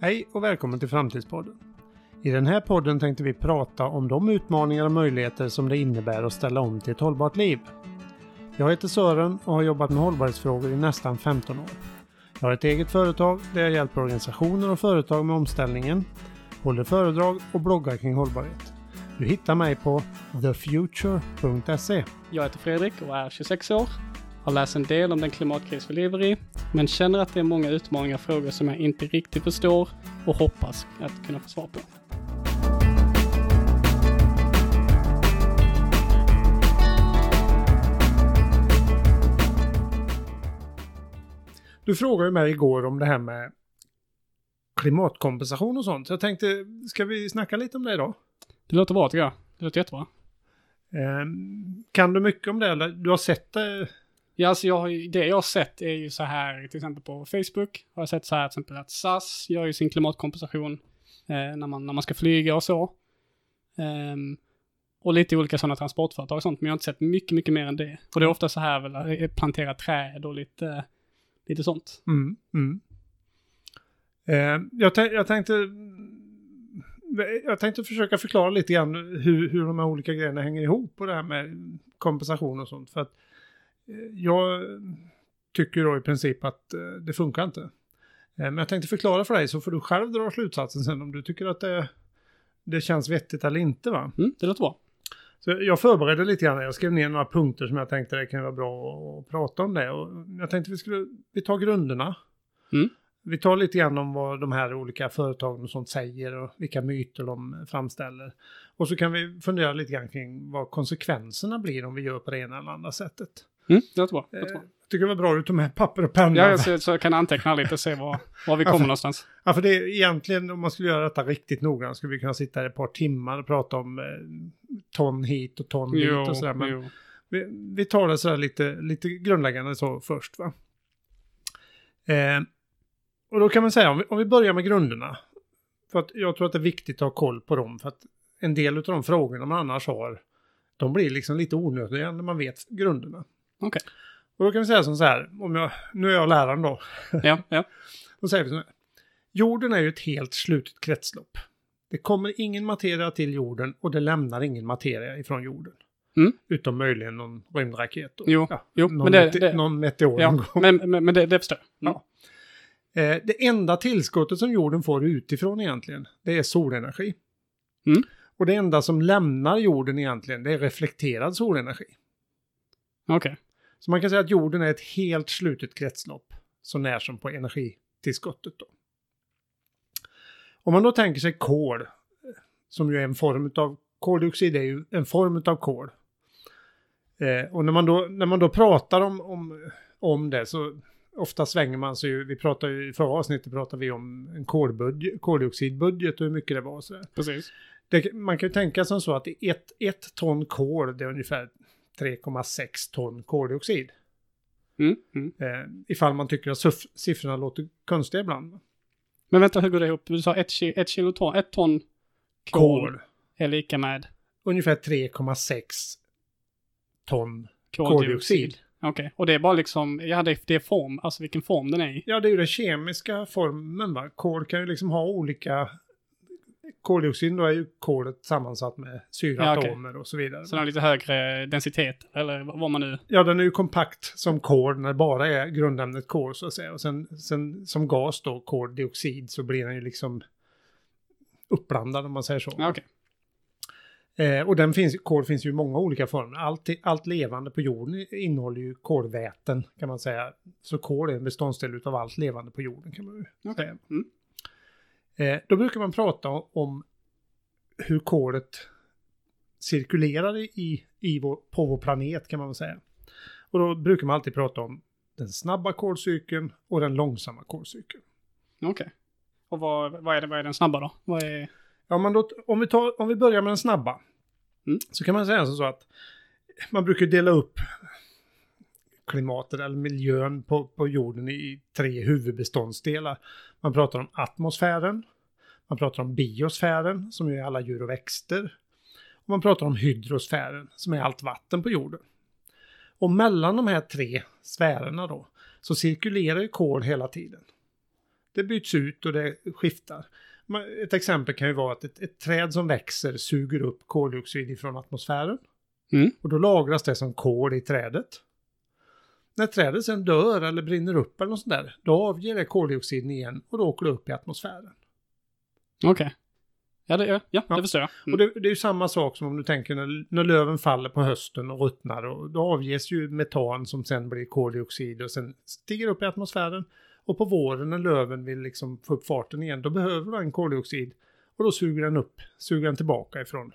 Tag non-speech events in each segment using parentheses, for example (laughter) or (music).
Hej och välkommen till Framtidspodden. I den här podden tänkte vi prata om de utmaningar och möjligheter som det innebär att ställa om till ett hållbart liv. Jag heter Sören och har jobbat med hållbarhetsfrågor i nästan 15 år. Jag har ett eget företag där jag hjälper organisationer och företag med omställningen, håller föredrag och bloggar kring hållbarhet. Du hittar mig på thefuture.se. Jag heter Fredrik och är 26 år. Har läst en del om den klimatkris vi lever i, men känner att det är många utmaningar och frågor som jag inte riktigt förstår och hoppas att kunna få svar på. Du frågade mig igår om det här med klimatkompensation och sånt. Jag tänkte, ska vi snacka lite om det idag? Det låter bra tycker jag. Det låter jättebra. Ehm, kan du mycket om det eller? Du har sett det? Ja, alltså jag har ju, det jag har sett är ju så här, till exempel på Facebook, har jag sett så här till exempel att SAS gör ju sin klimatkompensation eh, när, man, när man ska flyga och så. Um, och lite olika sådana transportföretag och sånt, men jag har inte sett mycket, mycket mer än det. Och det är ofta så här väl, eh, plantera träd och lite, lite sånt. Mm, mm. Eh, jag, jag tänkte... Jag tänkte försöka förklara lite grann hur, hur de här olika grejerna hänger ihop och det här med kompensation och sånt. För att eh, jag tycker då i princip att eh, det funkar inte. Eh, Men jag tänkte förklara för dig så får du själv dra slutsatsen sen om du tycker att det, det känns vettigt eller inte va. Mm, det låter bra. Så jag förberedde lite grann, jag skrev ner några punkter som jag tänkte det kan vara bra att prata om det. Och jag tänkte vi skulle, vi tar grunderna. Mm. Vi tar lite grann om vad de här olika företagen och sånt säger och vilka myter de framställer. Och så kan vi fundera lite grann kring vad konsekvenserna blir om vi gör på det ena eller andra sättet. Mm, det låter bra. Det Eh, låter bra. Jag tycker det var bra att du tog med papper och penna. Ja, så, så jag kan anteckna lite och se var, var vi kommer någonstans. Ja, för det är egentligen om man skulle göra detta riktigt noggrant skulle vi kunna sitta här ett par timmar och prata om eh, ton hit och ton dit och sådär. Men jo. vi, vi tar det sådär lite, lite grundläggande så först. Va? Eh, och då kan man säga, om vi, om vi börjar med grunderna. För att jag tror att det är viktigt att ha koll på dem. För att en del av de frågorna man annars har, de blir liksom lite onödiga när man vet grunderna. Okej. Och då kan vi säga som så här, om jag, nu är jag läraren då. Ja, (laughs) ja. Då säger vi så här. Jorden är ju ett helt slutet kretslopp. Det kommer ingen materia till jorden och det lämnar ingen materia ifrån jorden. Mm. Utom möjligen någon rymdraket. då. Jo, ja, jo, någon, men det- mete- det- någon meteor ja men, men, men det, det förstår jag. Mm. Ja. Eh, det enda tillskottet som jorden får utifrån egentligen, det är solenergi. Mm. Och det enda som lämnar jorden egentligen, det är reflekterad solenergi. Okej. Så man kan säga att jorden är ett helt slutet kretslopp, så när som på energitillskottet. Då. Om man då tänker sig kol, som ju är en form av koldioxid, är ju en form av kol. Eh, och när man då, när man då pratar om, om, om det så ofta svänger man sig ju, vi pratar ju i förra avsnittet pratade vi om en kolbudget, koldioxidbudget och hur mycket det var. Så. Precis. Det, man kan ju tänka som så att ett, ett ton kol, det är ungefär 3,6 ton koldioxid. Mm, mm. Eh, ifall man tycker att siffrorna låter konstiga ibland. Men vänta, hur går det ihop? Du sa ett, ki- ett kilo ton, ett ton kol, Kol. är lika med Ungefär 3,6 ton. koldioxid. Koldioxid. Okej, och det är bara liksom, ja det, det är form, alltså vilken form den är i. Ja, det är ju den kemiska formen va. Kol kan ju liksom ha olika... Koldioxid då är ju kolet sammansatt med syraatomer och så vidare. Så den har lite högre densitet, eller vad man nu... Ja, den är ju kompakt som kol när det bara är grundämnet kol så att säga. Och sen, sen som gas då, koldioxid, så blir den ju liksom uppblandad om man säger så. Ja, okej. Eh, och den finns, kol finns ju i många olika former. Allt, allt levande på jorden innehåller ju kolväten kan man säga. Så kol är en beståndsdel av allt levande på jorden kan man ju Okej. säga. Mm. Eh, då brukar man prata om hur kolet cirkulerar i, i vår, på vår planet kan man väl säga. Och då brukar man alltid prata om den snabba kolcykeln och den långsamma kolcykeln. Okej. Och vad, vad, är det, vad är den snabba då? Vad är... Ja, men då, om, vi tar, om vi börjar med den snabba. Mm. Så kan man säga så att man brukar dela upp klimatet eller miljön på, på jorden i tre huvudbeståndsdelar. Man pratar om atmosfären, man pratar om biosfären som är alla djur och växter. Och man pratar om hydrosfären som är allt vatten på jorden. Och mellan de här tre sfärerna då så cirkulerar ju kol hela tiden. Det byts ut och det skiftar. Ett exempel kan ju vara att ett, ett träd som växer suger upp koldioxid ifrån atmosfären. Mm. Och då lagras det som kol i trädet. När trädet sen dör eller brinner upp eller något sånt där, då avger det koldioxiden igen och då åker det upp i atmosfären. Okej. Ja, det, ja, ja, Ja. det förstår jag. Mm. Och det, det är ju samma sak som om du tänker när, när löven faller på hösten och ruttnar och då avges ju metan som sen blir koldioxid och sen stiger upp i atmosfären. Och på våren när löven vill liksom få upp farten igen, då behöver den koldioxid och då suger den upp, suger den tillbaka ifrån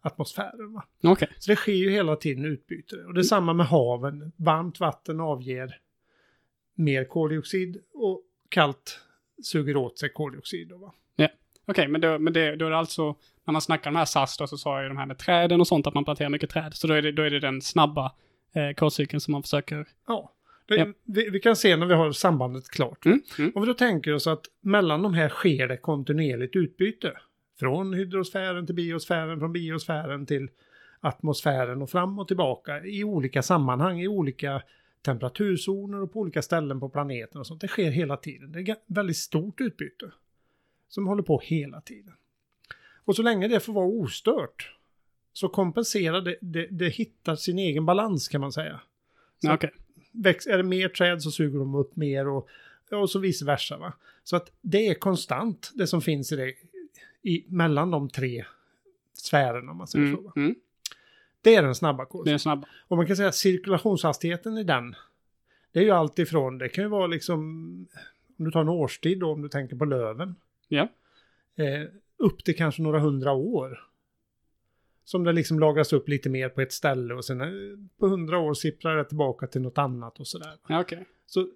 atmosfären. Va? Okej. Så det sker ju hela tiden utbyte. Och det är samma med haven. Varmt vatten avger mer koldioxid och kallt suger åt sig koldioxid. Då, va? Okej, men, då, men det, då är det alltså, när man snackar om de här SAS då, så sa jag ju de här med träden och sånt, att man planterar mycket träd. Så då är det, då är det den snabba eh, kolcykeln som man försöker... Ja. Det, Ja. vi, vi kan se när vi har sambandet klart. Mm, mm. Om vi då tänker oss att mellan de här sker det kontinuerligt utbyte. Från hydrosfären till biosfären, från biosfären till atmosfären och fram och tillbaka i olika sammanhang, i olika temperaturzoner och på olika ställen på planeten och sånt. Det sker hela tiden. Det är väldigt stort utbyte som håller på hela tiden. Och så länge det får vara ostört så kompenserar det, det, det hittar sin egen balans kan man säga. Så Ja, Okej. väx, är det mer träd så suger de upp mer och, och så vice versa. Va? Så att det är konstant det som finns i det i, mellan de tre sfärerna om man säger så. Va? Mm, mm. Det är den snabba Det kursen. är snabba. Och man kan säga att cirkulationshastigheten i den, det är ju allt ifrån, det kan ju vara liksom, om du tar en årstid då, om du tänker på löven, Ja. eh, upp till kanske några hundra år. Som det liksom lagras upp lite mer på ett ställe och sen eh, på hundra år sipprar det tillbaka till något annat och sådär. Ja, okej. Så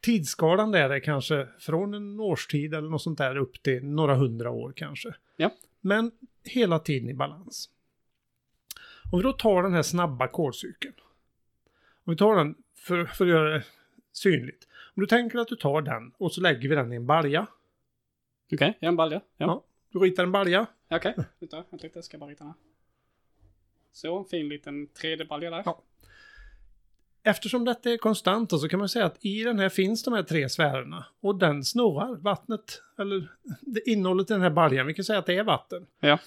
tidsskalan där är kanske från en årstid eller något sånt där upp till några hundra år kanske. Ja. Men hela tiden i balans. Om vi då tar den här snabba kolcykeln. Om vi tar den för, för att göra det synligt. Om du tänker att du tar den och så lägger vi den i en balja. Okej, ja, en balja. Ja. Ja. Du ritar en balja. Okej, vänta, vänta lite, jag ska bara rita den här. Så, en fin liten 3D-balja där. Ja. Eftersom detta är konstant så kan man säga att i den här finns de här tre sfärerna. Och den snurrar, vattnet, eller innehållet i den här baljan, vi kan säga att det är vatten. Ja.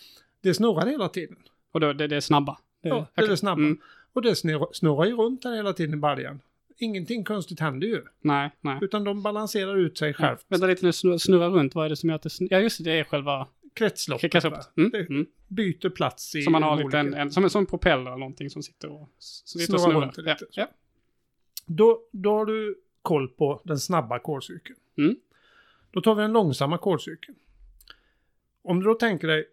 Det snurrar hela tiden. Och då, det, det är snabba. Det, Ja, det är okej. det snabba. Mm. Och det snurrar, snurrar ju runt där hela tiden i baljan. Ingenting konstigt händer ju. Nej, nej. Utan de balanserar ut sig Ja. självt. Vänta lite nu, snurra, snurra runt. Vad är det som gör att det snurrar? Ja, just det, det är själva Kretsloppet. kretsloppet. Mm, mm. byter plats i Som man har de lite, en, olika- en, som en propeller eller någonting som sitter och, som sitter och Snurrar snurrar. runt Ja, lite. ja. Då, då har du koll på den snabba kolcykeln. Mm. Då tar vi den långsamma kolcykeln. Om du då tänker dig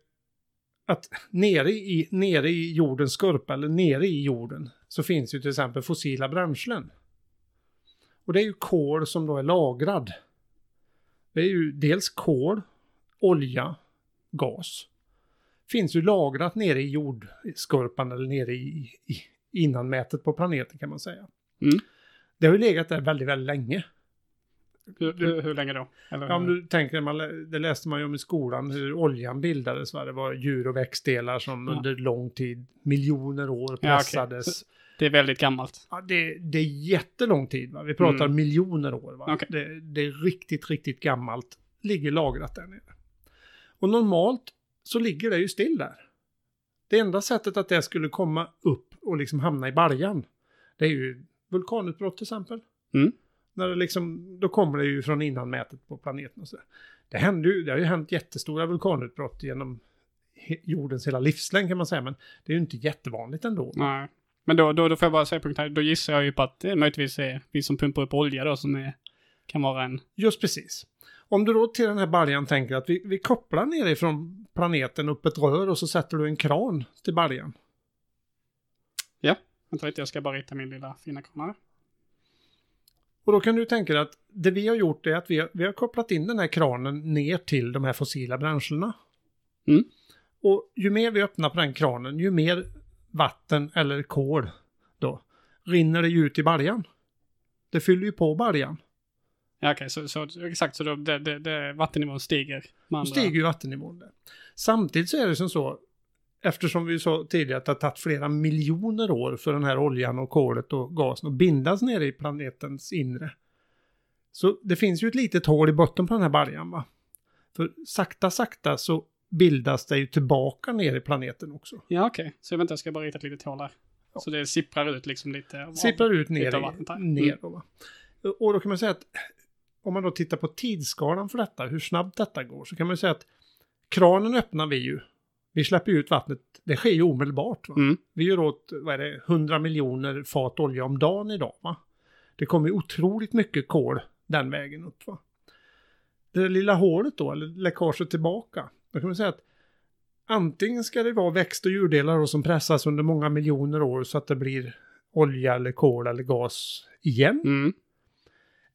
att nere i, nere i jordens skorpa eller nere i jorden så finns ju till exempel fossila bränslen. Och det är ju kol som då är lagrad. Det är ju dels kol, olja, gas. Finns ju lagrat nere i jordskorpan eller nere i, i innanmätet på planeten kan man säga. Mm. Det har ju legat där väldigt, väldigt länge. Hur, hur, hur länge då? Eller, Ja, om du tänker, man, det läste man ju om i skolan, hur oljan bildades. Va? Det var djur och växtdelar som Ja. under lång tid, miljoner år Ja, okej. pressades. Det är väldigt gammalt. Ja, det, det är jättelång tid. Va? Vi pratar Mm. miljoner år. Va? Okej. Det, det är riktigt, riktigt gammalt. Ligger lagrat där nere. Och normalt så ligger det ju still där. Det enda sättet att det skulle komma upp och liksom hamna i baljan, det är ju vulkanutbrott till exempel. Mm. När det liksom, då kommer det ju från innanmätet på planeten och så. där. Det, händer ju, det har ju hänt jättestora vulkanutbrott genom jordens hela livslängd kan man säga, men det är ju inte jättevanligt ändå. Nej. Men då, då, då får jag bara säga punkt här. Då gissar jag ju på att det möjligtvis är vi som pumpar upp olja då som är, kan vara en... Just precis. Om du då till den här baljan tänker att vi, vi kopplar nerifrån planeten upp ett rör och så sätter du en kran till baljan. Vänta lite, jag ska bara rita min lilla fina här. Och då kan du tänka dig att det vi har gjort är att vi har, vi har kopplat in den här kranen ner till de här fossila bränslena. Mm. Och ju mer vi öppnar på den kranen, ju mer vatten eller kol då rinner det ut i baljan. Det fyller ju på baljan. Ja, okej, så, så exakt, så då det, det, det, vattennivån stiger. andra- stiger ju vattennivån där. Samtidigt så är det som så, eftersom vi sa tidigare att det har tagit flera miljoner år för den här oljan och kolet och gasen att bindas nere i planetens inre. Så det finns ju ett litet hål i botten på den här baljan va. För sakta, sakta så bildas det ju tillbaka ner i planeten också. Ja, okej. Så vänta, jag ska bara rita ett litet hål där. Ja. Så det sipprar ut liksom lite. av- Sipprar ut ner, av vattnet här. ner Mm. då, va. Och då kan man säga att om man då tittar på tidsskalan för detta, hur snabbt detta går, så kan man säga att kranen öppnar vi ju. Vi släpper ut vattnet, det sker ju omedelbart. Mm. Vi gör åt, vad är det, 100 miljoner fat olja om dagen idag. Va? Det kommer otroligt mycket kol den vägen upp. Va? Det lilla hålet då, eller läckaget tillbaka, då kan man säga att antingen ska det vara växt och djurdelar då som pressas under många miljoner år så att det blir olja eller kol eller gas igen. Mm.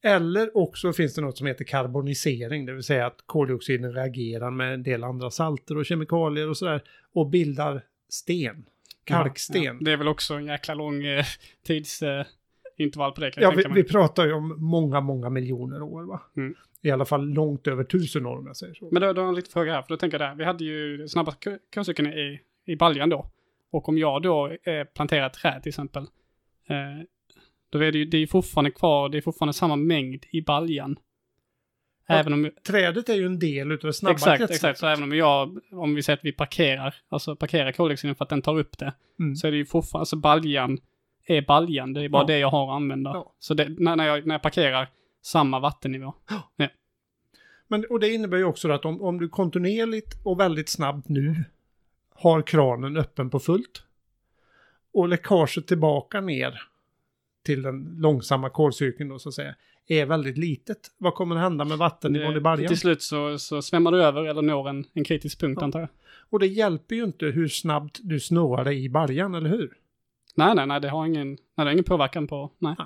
Eller också finns det något som heter karbonisering, det vill säga att koldioxiden reagerar med en del andra salter och kemikalier och sådär och bildar sten, kalksten. Ja, det är väl också en jäkla lång eh, tidsintervall eh, på det kan Ja, vi, vi pratar ju om många, många miljoner år va? Mm. I alla fall långt över tusen år om jag säger så. Men då, då har jag en liten fråga här, för då tänker jag där. Vi hade ju snabba k- kurcykeln i, i baljan då. Och om jag då eh, planterar träd till exempel. Eh, då är det ju det är fortfarande kvar, det är fortfarande samma mängd i baljan. Ja, Även om, Trädet är ju en del utav det snabba exakt, kretsloppet. exakt. Så även om jag, om vi säger att vi parkerar, alltså parkerar koldioxiden för att den tar upp det. Mm. Så är det ju fortfarande, alltså baljan är baljan, det är bara Ja. det jag har att använda. Ja. Så det, när, när, jag, när jag parkerar, samma vattennivå. Men, och det innebär ju också att om, om du kontinuerligt och väldigt snabbt nu har kranen öppen på fullt och läckaget tillbaka ner till den långsamma kolcykeln då så att säga är väldigt litet. Vad kommer att hända med vattennivån i baljan? Till slut så, så svämmar du över eller når en, en kritisk punkt Ja. antar jag. Och det hjälper ju inte hur snabbt du snurrar dig i baljan, eller hur? Nej, nej, nej, det har ingen, nej, det har ingen påverkan på, nej.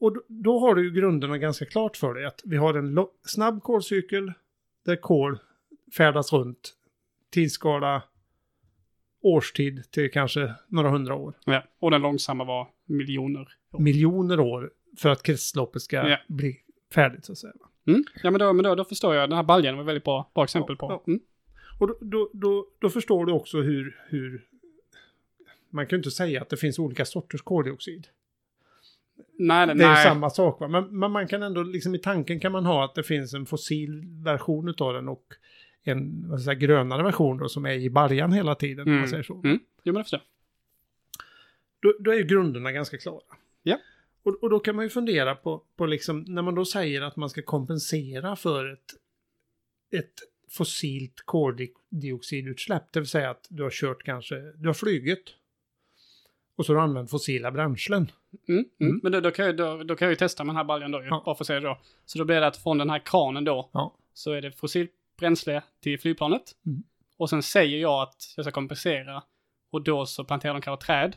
Och då, då har du ju grunderna ganska klart för dig att vi har en snabb kolcykel där kol färdas runt tidsskala årstid till kanske några hundra år. Ja. Och den långsamma var miljoner. år. Miljoner år för att kretsloppet ska Ja. bli färdigt så att säga. Mm. Ja, men, då, men då, då förstår jag. Den här baljan var väldigt bra, bra exempel Ja, på. ja. Mm. Och då, då, då, då förstår du också hur, hur man kan ju inte säga att det finns olika sorters koldioxid. Nej, nej, Det är nej. samma sak va? Men, men man kan ändå, liksom i tanken kan man ha att det finns en fossil version utav den och en vad säga, grönare version då som är i baljan hela tiden om man Mm. säger så. Mm. Jo, men jag. Då, då är ju grunderna ganska klara. Ja. Och, och då kan man ju fundera på, på liksom, när man då säger att man ska kompensera för ett, ett fossilt koldioxidutsläpp, det vill säga att du har kört kanske, du har flugit och så har du använt fossila bränslen. Mm. Mm. Mm. Men då, då, kan jag, då, då kan jag ju testa med den här baljan då, Ja. bara för att det då. Så då blir det att från den här kranen då, Ja. så är det fossilt bränsle till flygplanet. Mm. Och sen säger jag att jag ska kompensera. Och då så planterar de kanske träd.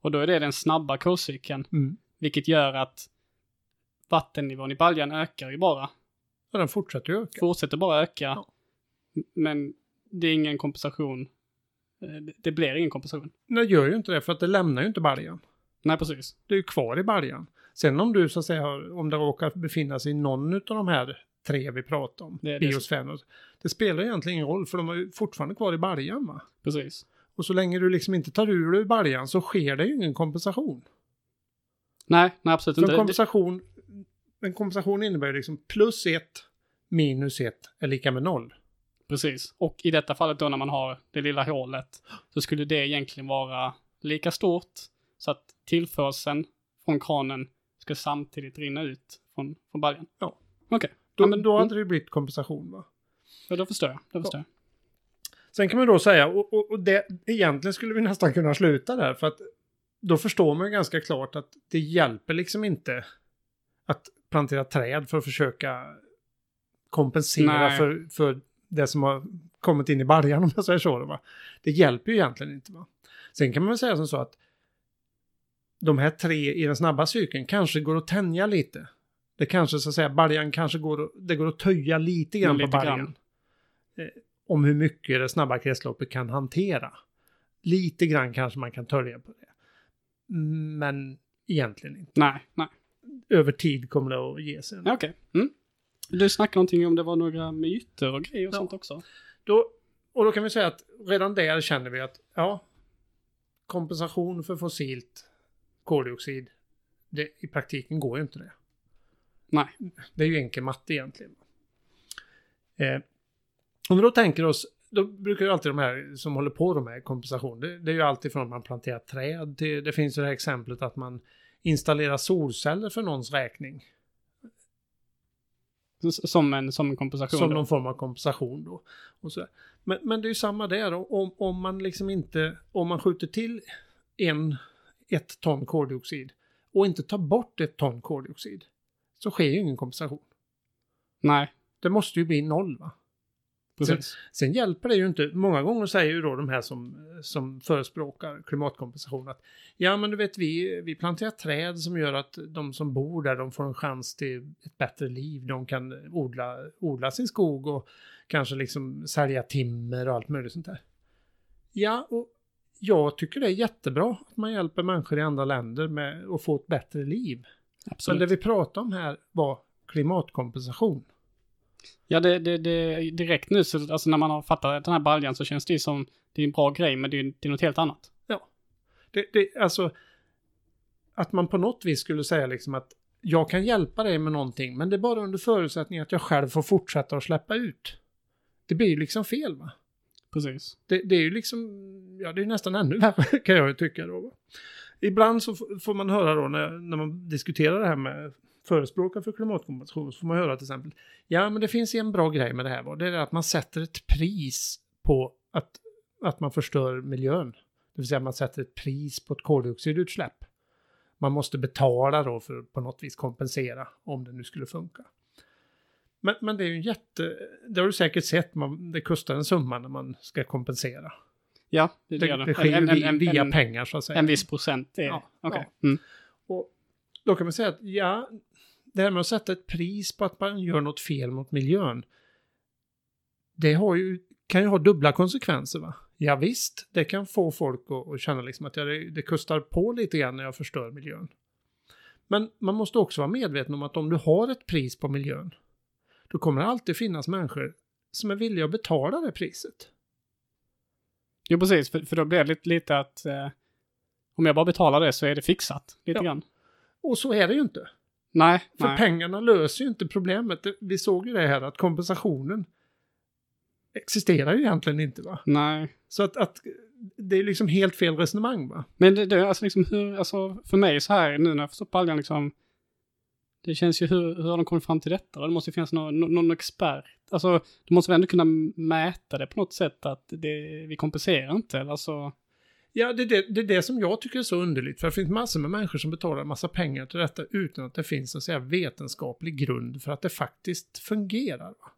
Och då är det den snabba kolcykeln. Mm. Vilket gör att vattennivån i baljan ökar ju bara. Och den fortsätter ju öka. Fortsätter bara öka. Ja. Men det är ingen kompensation. Eh, det- blir ingen kompensation. Det gör ju inte det för att det lämnar ju inte baljan. Nej, precis. Det är ju kvar i baljan. Sen om du så att säga, om det råkar befinna sig i någon av de här tre vi pratar om, Det är det biosfären, och- det spelar egentligen ingen roll för de är ju fortfarande kvar i baljan va? Precis. Och så länge du liksom inte tar ur dig baljan så sker det ju ingen kompensation. Nej, nej absolut För inte. en Det- kompensation, en kompensation innebär liksom plus ett minus ett är lika med noll. Precis. Och i detta fallet då när man har det lilla hålet så skulle det egentligen vara lika stort så att tillförseln från kranen ska samtidigt rinna ut från, från baljan. Ja. Okej. Då, Ja, men- då hade det ju blivit kompensation va? Ja, då förstår jag. Då förstår jag. Sen kan man då säga, och, och, och det, egentligen skulle vi nästan kunna sluta där för att då förstår man ju ganska klart att det hjälper liksom inte att plantera träd för att försöka kompensera Nej. för, för det som har kommit in i baljan om jag säger så. Va? Det hjälper ju egentligen inte. Va? Sen kan man väl säga som så att de här tre i den snabba cykeln kanske går att tänja lite. Det kanske så att säga, baljan kanske går, det går att töja lite grann Lite på baljan. grann. Eh, om hur mycket det snabba kretsloppet kan hantera. Lite grann kanske man kan törja på det. Men egentligen inte. Nej, nej. Över tid kommer det att ge sig. Okej. Mm. Du snackade någonting om det var några myter och grejer och Ja. sånt också. Då, och då kan vi säga att redan där känner vi att ja, kompensation för fossilt koldioxid, det, i praktiken går ju inte det. Nej. Det är ju enkel matte egentligen. Eh, om vi då tänker oss, då brukar ju alltid de här som håller på här kompensation, det, det är ju alltid från att man planterar träd till, det finns ju det här exemplet att man installerar solceller för någons räkning. Som en, som en kompensation. Som då. någon form av kompensation då. Och så. Men, men det är ju samma där, om, om man liksom inte, om man skjuter till en, ett ton koldioxid och inte tar bort ett ton koldioxid så sker ju ingen kompensation. Nej, Det måste ju bli noll va? precis. Sen hjälper det ju inte. Många gånger säger ju då de här som, som förespråkar klimatkompensation att ja men du vet vi, vi planterar träd som gör att de som bor där de får en chans till ett bättre liv. De kan odla, odla sin skog och kanske liksom sälja timmer och allt möjligt sånt där. Ja, och jag tycker det är jättebra att man hjälper människor i andra länder med att få ett bättre liv. Men Absolut. det vi pratade om här var klimatkompensation. Ja, det, det, det, direkt nu så, alltså när man har fattat den här baljan så känns det ju som, det är en bra grej, men det är, det är något helt annat. Det, det, alltså, att man på något vis skulle säga liksom att jag kan hjälpa dig med någonting, men det är bara under förutsättning att jag själv får fortsätta att släppa ut. Det blir ju liksom fel va? Precis. Det, det är ju liksom, ja det är nästan ännu värre (laughs) kan jag ju tycka då. Va? Ibland så får man höra då när, när man diskuterar det här med förespråkare för klimatkompensation så får man höra till exempel, ja men det finns en bra grej med det här va? det är att man sätter ett pris på att, att man förstör miljön. Det vill säga man sätter ett pris på ett koldioxidutsläpp. Man måste betala då för att på något vis kompensera om det nu skulle funka. Men, men det är ju en jätte, det har du säkert sett, man, det kostar en summa när man ska kompensera. Ja, det, Det, det. det sker En- en- via, en- pengar så att säga. En viss procent är Ja, Okej. ja. Mm. Och då kan man säga att ja, det här med att sätta ett pris på att man gör något fel mot miljön. Det har ju, kan ju ha dubbla konsekvenser va? Ja, visst, det kan få folk att, att känna liksom att ja, det, det kostar på lite grann när jag förstör miljön. Men man måste också vara medveten om att om du har ett pris på miljön, då kommer det alltid finnas människor som är villiga att betala det priset. Jo, precis. För, för då blir det lite, lite att eh, om jag bara betalar det så är det fixat. Lite Ja. grann. Och så är det ju inte. Nej, För nej. pengarna löser ju inte problemet. Vi såg ju det här att kompensationen existerar ju egentligen inte va. nej. Så att, att det är liksom helt fel resonemang va. Men det, det, alltså liksom hur, alltså för mig så här nu när jag förstår baljan liksom. Det känns ju hur, hur har de kommit fram till detta? Det måste ju finnas någon, någon, expert. Alltså, du måste väl ändå kunna mäta det på något sätt att det, vi kompenserar inte. eller Alltså, Ja, det är det, det är det som jag tycker är så underligt. För det finns massor med människor som betalar en massa pengar till detta utan att det finns en säga, vetenskaplig grund för att det faktiskt fungerar. Va?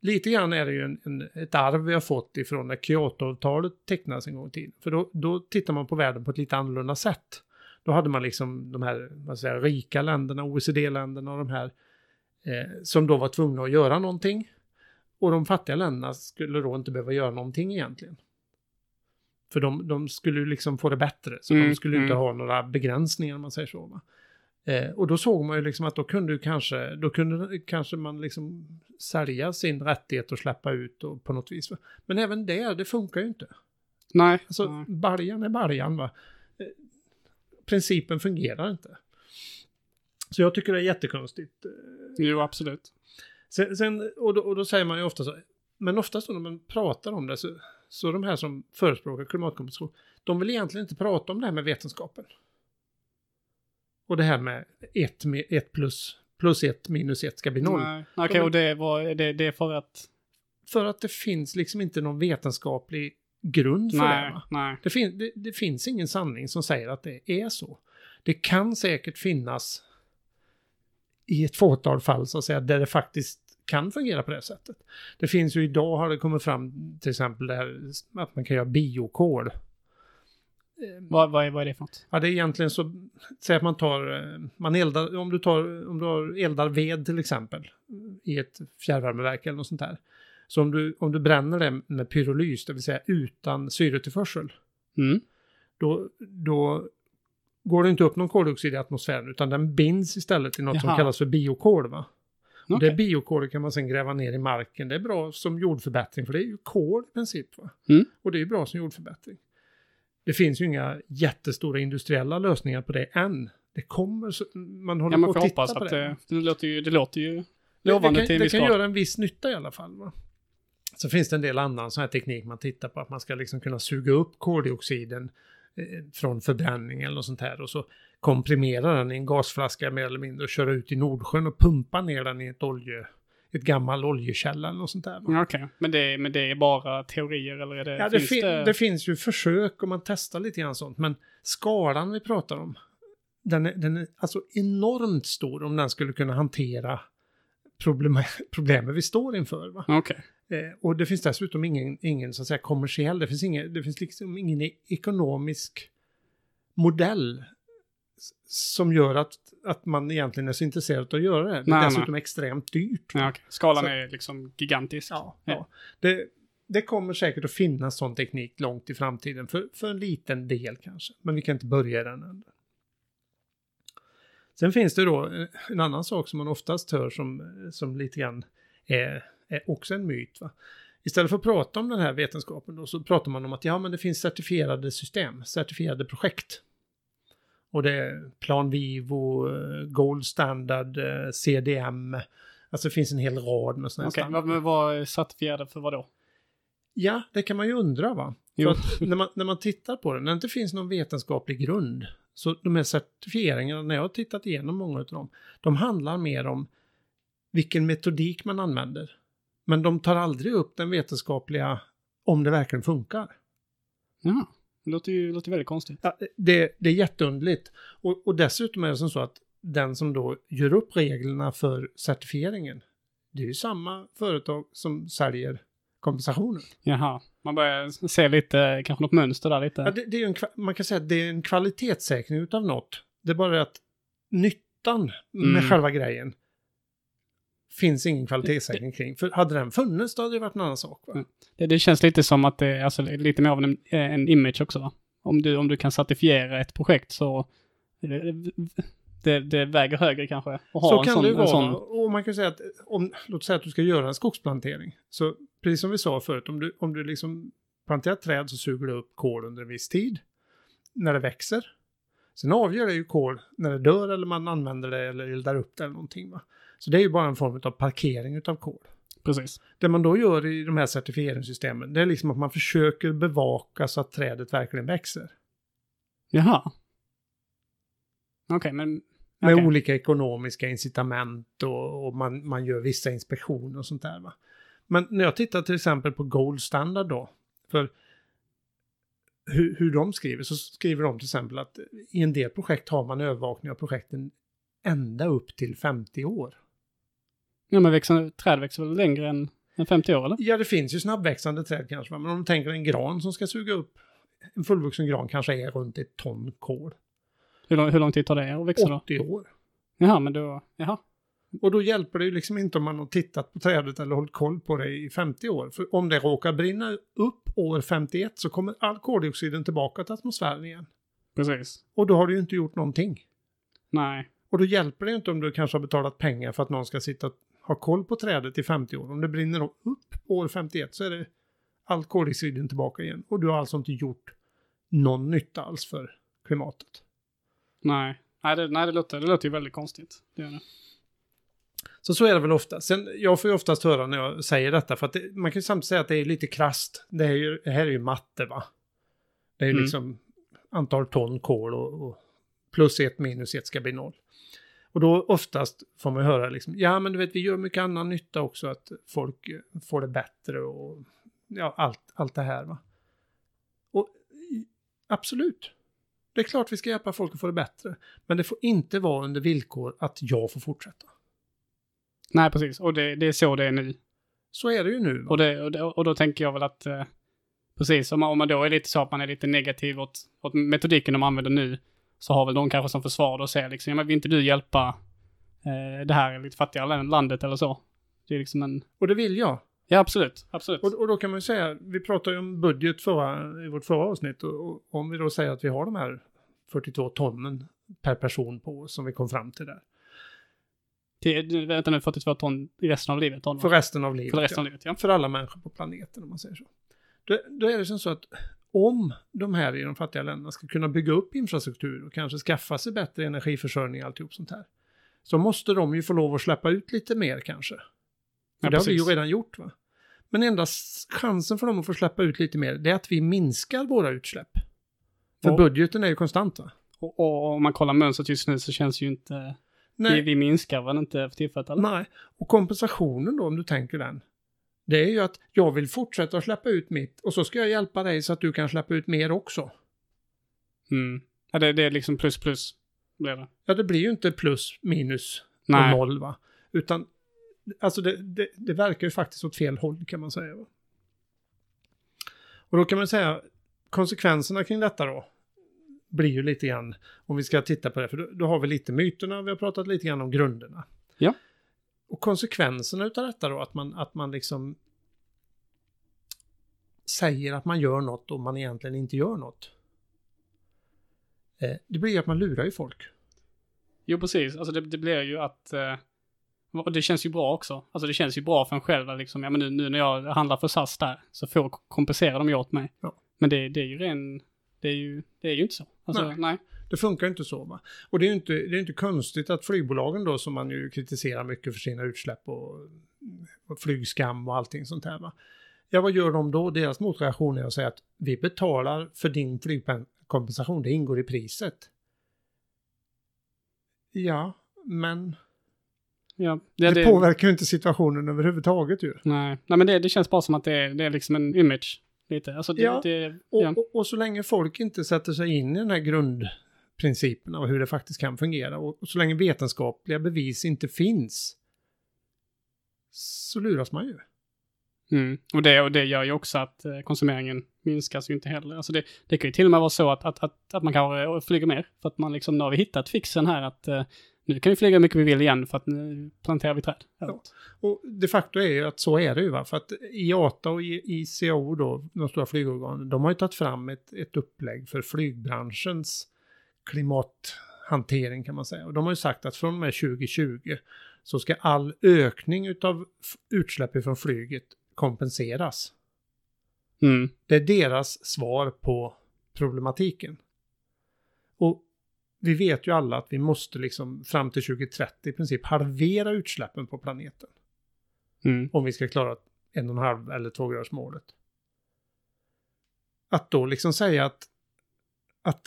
Lite grann är det ju en, en, ett arv vi har fått ifrån när Kyoto-avtalet tecknades en gång i tiden. För då, då tittar man på världen på ett lite annorlunda sätt. Då hade man liksom de här vad säga, rika länderna, OECD-länderna och de här eh, som då var tvungna att göra någonting. Och de fattiga länderna skulle då inte behöva göra någonting egentligen. För de, de skulle ju liksom få det bättre, så Mm, de skulle ju inte mm. ha några begränsningar om man säger så. Va? Eh, och då såg man ju liksom att då kunde kanske, då kunde kanske man liksom sälja sin rättighet och släppa ut och på något vis. Va? Men även det, det funkar ju inte. nej. Alltså, nej. baljan är baljan va. Principen fungerar inte. Så jag tycker det är jättekonstigt. Eh, Jo, absolut. Sen, sen, och, då, och då säger man ju ofta så, men oftast när man pratar om det så, så de här som förespråkar klimatkompensation, de vill egentligen inte prata om det här med vetenskapen. Och det här med 1 ett plus, plus 1 minus 1 ska bli noll. Nej. Okej, och det, var, det, det är för att... För att det finns liksom inte någon vetenskaplig grund för det. Nej, Va? nej. Det, fin, det, det finns ingen sanning som säger att det är så. Det kan säkert finnas i ett fåtal fall så att säga där det faktiskt kan fungera på det sättet. Det finns ju idag har det kommit fram till exempel det här att man kan göra biokol. Eh, Vad, vad, är, vad är det för något? Ja, det är egentligen så, säg att man tar, eh, man eldar, om du tar, om du eldar ved till exempel i ett fjärrvärmeverk eller något sånt där. Så om du, om du bränner det med pyrolys, det vill säga utan syretillförsel, Mm. då, då går det inte upp någon koldioxid i atmosfären utan den binds istället i något som Jaha. kallas för biokol. Va? Och Okej. Det biokolet kan man sen gräva ner i marken. Det är bra som jordförbättring för det är ju kol i princip. Va? Mm. Och det är bra som jordförbättring. Det finns ju inga jättestora industriella lösningar på det än. Det kommer, så, man håller Ja, man på att titta på att det. det, det, låter ju, det låter ju Det- lovande det till kan, en det viss kan grad. göra en viss nytta i alla fall. Va? Så finns det en del annan sån här teknik man tittar på, att man ska liksom kunna suga upp koldioxiden eh, från förbränning eller något sånt här och så komprimera den i en gasflaska mer eller mindre och köra ut i Nordsjön och pumpa ner den i ett olje, ett gammal oljekälla eller något sånt där. Okej, men, det, men det är bara teorier eller är det, Ja, det, finns fin- det... det finns ju försök och man testar lite grann sånt, men skalan vi pratar om, den är, den är alltså enormt stor om den skulle kunna hantera problem, (laughs) problemen vi står inför. Va? Okej. Eh, och det finns dessutom ingen, ingen så att säga kommersiell, det finns, ingen, det finns liksom ingen e- ekonomisk modell som gör att, att man egentligen är så intresserad av att göra det. Det är Nej, dessutom extremt dyrt. Ja, okej. Skalan Så- är liksom gigantisk. Ja, Ja. ja. Det, det kommer säkert att finnas sån teknik långt i framtiden, för, för en liten del kanske. Men vi kan inte börja i den änden. Sen finns det då en annan sak som man oftast hör som, som lite grann är, är också en myt. Va? Istället för att prata om den här vetenskapen då, så pratar man om att ja, men det finns certifierade system, certifierade projekt. Och det är Plan Vivo, eh, Gold Standard, eh, CDM, alltså det finns en hel rad med sådana här Okej, standarder. vad, är certifierade för vad då? Ja, det kan man ju undra va. När, man, när man tittar på det, när det inte finns någon vetenskaplig grund, så de här certifieringarna, när jag har tittat igenom många av dem, de handlar mer om vilken metodik man använder. Men de tar aldrig upp den vetenskapliga, om det verkligen funkar. Ja, det låter ju låter väldigt konstigt. Ja, det, det är jätteunderligt. Och, och dessutom är det som så att den som då gör upp reglerna för certifieringen, det är ju samma företag som säljer kompensationen. Jaha, man börjar se lite, kanske något mönster där lite. Ja, det, det är en, man kan säga att det är en kvalitetssäkring utav något. Det är bara att nyttan med Mm. själva grejen finns ingen kvalitetssäkring kring. För hade den funnits då hade det varit en annan sak. Va? Mm. Det, det känns lite som att det är alltså, lite mer av en, en image också va? Om du, om du kan certifiera ett projekt så det, det, det väger högre kanske. ha Så en kan sån, det vara. sån- Och man kan säga att om, låt säga att du ska göra en skogsplantering. Så precis som vi sa förut, om du, om du liksom planterar träd så suger du upp kol under en viss tid. När det växer. Sen avgör det ju kol när det dör eller man använder det eller eldar upp det eller någonting. Va? Så det är ju bara en form av parkering utav kol. Precis. Det man då gör i de här certifieringssystemen, det är liksom att man försöker bevaka så att trädet verkligen växer. Jaha. Okej, men... Med okej. olika ekonomiska incitament och, och man, man gör vissa inspektioner och sånt där. Va? Men när jag tittar till exempel på Gold Standard då, för hur, hur de skriver, så skriver de till exempel att i en del projekt har man övervakning av projekten ända upp till 50 år. Ja, men växer, träd växer väl längre än, än 50 år eller? Ja, det finns ju snabbväxande träd kanske, men om du tänker en gran som ska suga upp, en fullvuxen gran kanske är runt ett ton kol. Hur lång, hur lång tid tar det att växa då? 80 år. Jaha, men då... Jaha. Och då hjälper det ju liksom inte om man har tittat på trädet eller hållit koll på det i 50 år. För om det råkar brinna upp år 51 så kommer all koldioxiden tillbaka till atmosfären igen. Precis. Och då har du ju inte gjort någonting. Nej. Och då hjälper det inte om du kanske har betalat pengar för att någon ska sitta och ha koll på trädet i 50 år. Om det brinner upp år 51 så är det all koldioxiden tillbaka igen. Och du har alltså inte gjort någon nytta alls för klimatet. Nej. Nej, det, nej det, låter, det låter ju väldigt konstigt. Det gör det. Så så är det väl ofta. Sen, jag får ju oftast höra när jag säger detta, för att det, man kan ju samtidigt säga att det är lite krasst. Det, är ju, det här är ju matte va? Det är ju Mm. liksom antal ton kol och, och plus ett minus ett ska bli noll. Och då oftast får man höra liksom, ja men du vet vi gör mycket annan nytta också, att folk eh, får det bättre och ja, allt, allt det här va. Och absolut, det är klart vi ska hjälpa folk att få det bättre. Men det får inte vara under villkor att jag får fortsätta. Nej, precis. Och det, det är så det är nu. Så är det ju nu. Och, det, och, det, och då tänker jag väl att, eh, precis, om man, om man då är lite så att man är lite negativ åt, åt metodiken de använder nu, så har väl de kanske som försvar då och säger liksom, ja men vill inte du hjälpa eh, det här lite fattigare landet eller så? Det är liksom en, Och det vill jag. ja absolut, absolut. Och, och då kan man ju säga, vi pratade ju om budget förra, i vårt förra avsnitt och, och om vi då säger att vi har de här 42 tonnen per person på oss som vi kom fram till där. Till, vänta nu, 42 ton i resten av livet? Ton? För resten av livet. För resten ja. av livet, ja. För alla människor på planeten om man säger så. Då, då är det som så att om de här i de fattiga länderna ska kunna bygga upp infrastruktur och kanske skaffa sig bättre energiförsörjning och alltihop sånt här. Så måste de ju få lov att släppa ut lite mer kanske. För Ja, det har vi ju redan gjort va. Men enda chansen för dem att få släppa ut lite mer, det är att vi minskar våra utsläpp. För Och- budgeten är ju konstant va? Och, och om man kollar mönstret just nu så känns ju inte... Vi, Nej, vi minskar väl inte för tillfället eller? nej. Och kompensationen då, om du tänker den. Det är ju att jag vill fortsätta att släppa ut mitt och så ska jag hjälpa dig så att du kan släppa ut mer också. Mm. Ja, det, det är liksom plus plus. Blir det. Ja, det blir ju inte plus minus och Nej. noll va. Utan, alltså det, det, det verkar ju faktiskt åt fel håll kan man säga. Va? Och då kan man säga, konsekvenserna kring detta då, blir ju lite grann, om vi ska titta på det, för då, då har vi lite myterna, vi har pratat lite grann om grunderna. Ja. Och konsekvenserna utav detta då, att man, att man liksom säger att man gör något och man egentligen inte gör något. Eh, det blir ju att man lurar ju folk. Jo, precis. Alltså det, det blir ju att... Eh, och det känns ju bra också. Alltså det känns ju bra för en själv. Liksom, ja, men nu, nu när jag handlar för SAS där så får kompensera de ju åt mig. Ja. Men det, det är ju ren... Det är ju, det är ju inte så. Alltså, Nej. nej. Det funkar inte så va. Och det är ju inte, det är inte konstigt att flygbolagen då som man ju kritiserar mycket för sina utsläpp och, och flygskam och allting sånt här va. Ja vad gör de då? Deras motreaktion är att säga att vi betalar för din flygkompensation, det ingår i priset. Ja, men Ja, det, det, påverkar ju inte situationen överhuvudtaget ju. Nej, nej men det, det känns bara som att det är, det är liksom en image. Lite. Alltså det, Ja, det, Och, ja. och, och så länge folk inte sätter sig in i den här grundprincipen av hur det faktiskt kan fungera och, och så länge vetenskapliga bevis inte finns så luras man ju. Mm. Och, det, och det gör ju också att eh, konsumeringen minskas ju inte heller. Alltså det, det kan ju till och med vara så att, att, att, att man kanske flyger mer. För att man liksom, nu har vi hittat fixen här att eh, nu kan vi flyga hur mycket vi vill igen för att nu planterar vi träd. Ja. Och de facto är ju att så är det ju va, för att IATA och ICAO då, de stora flygorganen, de har ju tagit fram ett, ett upplägg för flygbranschens klimathantering kan man säga. Och de har ju sagt att från och med 2020 så ska all ökning utav utsläpp från flyget kompenseras. Mm. Det är deras svar på problematiken. Och vi vet ju alla att vi måste liksom fram till 2030 i princip halvera utsläppen på planeten. Mm. Om vi ska klara en och en halv eller två graders målet. Att då liksom säga att, att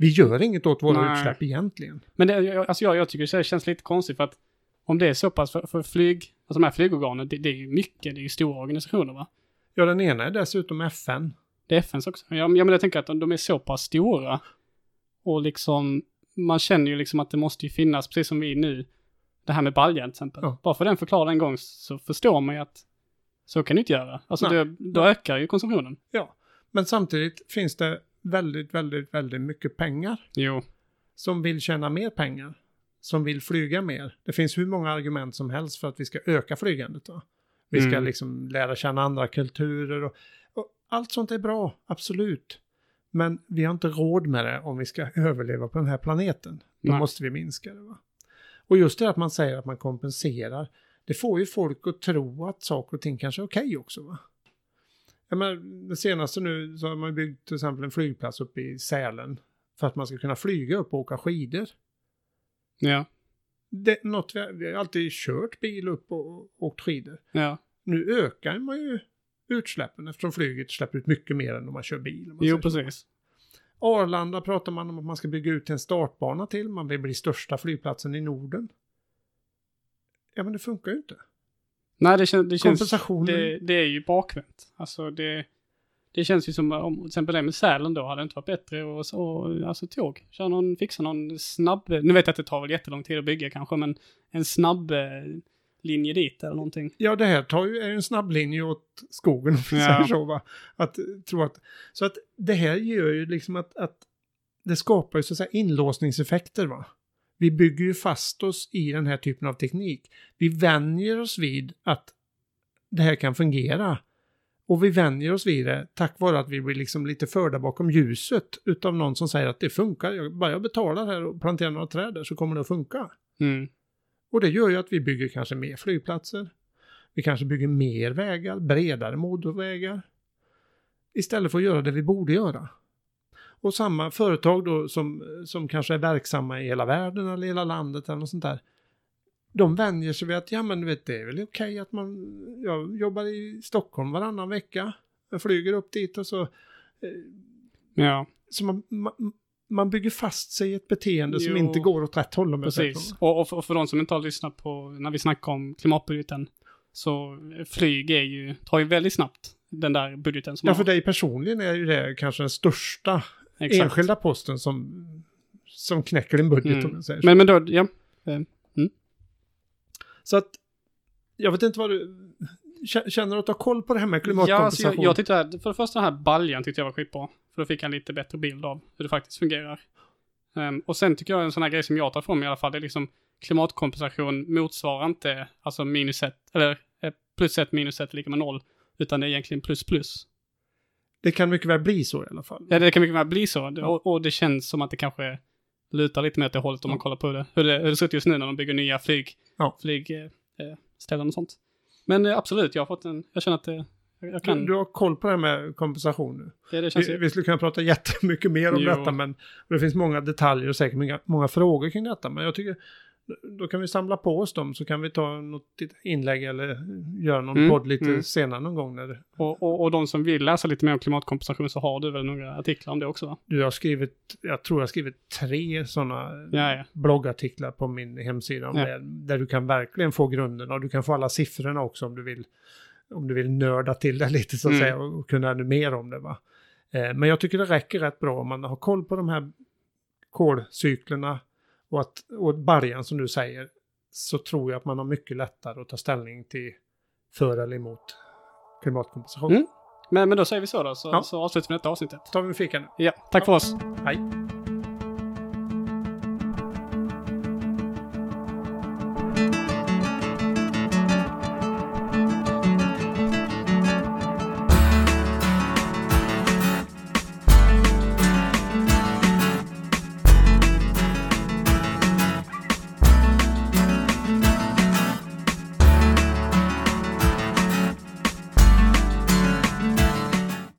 vi gör inget åt våra Nej. utsläpp egentligen. Men det, jag- alltså jag, jag tycker det känns lite konstigt för att om det är så pass för, för flyg, alltså de här flygorganen, det, det är ju mycket, det är ju stora organisationer va? Ja, den ena är dessutom FN. Det är FNs också. Ja, men jag tänker att de, de är så pass stora. Och liksom, man känner ju liksom att det måste ju finnas, precis som vi nu, det här med baljan till exempel. Ja. Bara för den förklarar en gång så förstår man ju att så kan du inte göra. Alltså det, då ökar ju konsumtionen. Ja, men samtidigt finns det väldigt, väldigt, väldigt mycket pengar Jo. som vill tjäna mer pengar. Som vill flyga mer. Det finns hur många argument som helst för att vi ska öka flygandet. Va? Vi ska Mm. liksom lära känna andra kulturer och, och allt sånt är bra, absolut. Men vi har inte råd med det om vi ska (laughs) överleva på den här planeten. Då Nej. måste vi minska det. Va? Och just det att man säger att man kompenserar, det får ju folk att tro att saker och ting kanske är okej också. Va? Jag menar, det senaste nu så har man byggt till exempel en flygplats uppe i Sälen för att man ska kunna flyga upp och åka skidor. Ja. Det, något vi, vi har alltid kört bil upp och, och åkt skidor. Ja. Nu ökar man ju utsläppen eftersom flyget släpper ut mycket mer än om man kör bil. man Jo, säger så. precis. Arlanda pratar man om att man ska bygga ut en startbana till. Man vill bli största flygplatsen i Norden. Ja, men det funkar ju inte. Nej, det, kän, det känns... Det, det är ju bakvänt. Alltså det... Det känns ju som om till exempel det med Sälen då hade det inte varit bättre och, och alltså tåg. Köra någon, fixa någon snabb, nu vet jag att det tar väl jättelång tid att bygga kanske, men en snabb eh, linje dit eller någonting. Ja, det här tar ju, är en snabblinje åt skogen (laughs) om vi säger så. Va? Att, eh, tro att, så att det här gör ju liksom att, att det skapar ju så att säga inlåsningseffekter. Va? Vi bygger ju fast oss i den här typen av teknik. Vi vänjer oss vid att det här kan fungera. Och vi vänjer oss vid det tack vare att vi blir liksom lite förda bakom ljuset utav någon som säger att det funkar. Jag, bara jag betalar här och planterar några träd där så kommer det att funka. Mm. Och det gör ju att vi bygger kanske mer flygplatser. Vi kanske bygger mer vägar, bredare motorvägar. istället för att göra det vi borde göra. Och samma företag då som, som kanske är verksamma i hela världen eller hela landet eller något sånt där. De vänjer sig vid att, ja men du vet, det är väl okej att man, jag jobbar i Stockholm varannan vecka. Jag flyger upp dit och så. eh, Ja, Så man, man, man bygger fast sig i ett beteende som Jo. inte går åt rätt håll precis. Och, och, för, och för de som inte har lyssnat på när vi snackade om klimatbudgeten. Så eh, flyg är ju, tar ju väldigt snabbt den där budgeten som Ja, för har. dig personligen är ju det kanske den största Exakt. enskilda posten som, som knäcker din budget Mm. om jag säger så. Men, men då, ja. Eh, Så att, jag vet inte vad du, kä- känner du att du har koll på det här med Ja, alltså klimatkompensation? jag, jag tyckte att, för det första den här baljan tyckte jag var skitbra. För då fick jag en lite bättre bild av hur det faktiskt fungerar. Ehm, och sen tycker jag en sån här grej som jag tar mig i alla fall, det är liksom klimatkompensation motsvarar inte, alltså minus ett, eller eh, plus ett minus ett lika med noll, utan det är egentligen plus plus. Det kan mycket väl bli så i alla fall. Ja, det kan mycket väl bli så. Ja. Och, och det känns som att det kanske lutar lite mer åt det hållet om man Ja. kollar på det. Hur, det. hur det ser ut just nu när de bygger nya flyg, Ja. flygställen eh, ställen och sånt. Men eh, absolut, jag har fått en, jag känner att det, jag jag kan, Du, du har koll på det här med kompensation nu. det, det känns Vi, ju, vi skulle kunna prata jättemycket mer om Jo. detta, men det finns många detaljer och säkert många, många frågor kring detta. Men jag tycker, då kan vi samla på oss dem så kan vi ta något inlägg eller göra någon Mm, podd lite mm. senare någon gång. När och, och, och de som vill läsa lite mer om klimatkompensation så har du väl några artiklar om det också va? du har skrivit, jag tror jag har skrivit tre sådana Ja, ja. bloggartiklar på min hemsida Ja. det, där du kan verkligen få grunden och du kan få alla siffrorna också om du vill, om du vill nörda till det (laughs) lite så att Mm. säga och, och kunna ännu mer om det. Va? Eh, men jag tycker det räcker rätt bra om man har koll på de här kolcyklerna och, att, och baljan som du säger så tror jag att man har mycket lättare att ta ställning till för eller emot klimatkompensation. Mm. Men, men då säger vi så då, så, Ja. så avslutar vi detta avsnittet. tar vi en fika nu. Ja, tack för oss. Hej!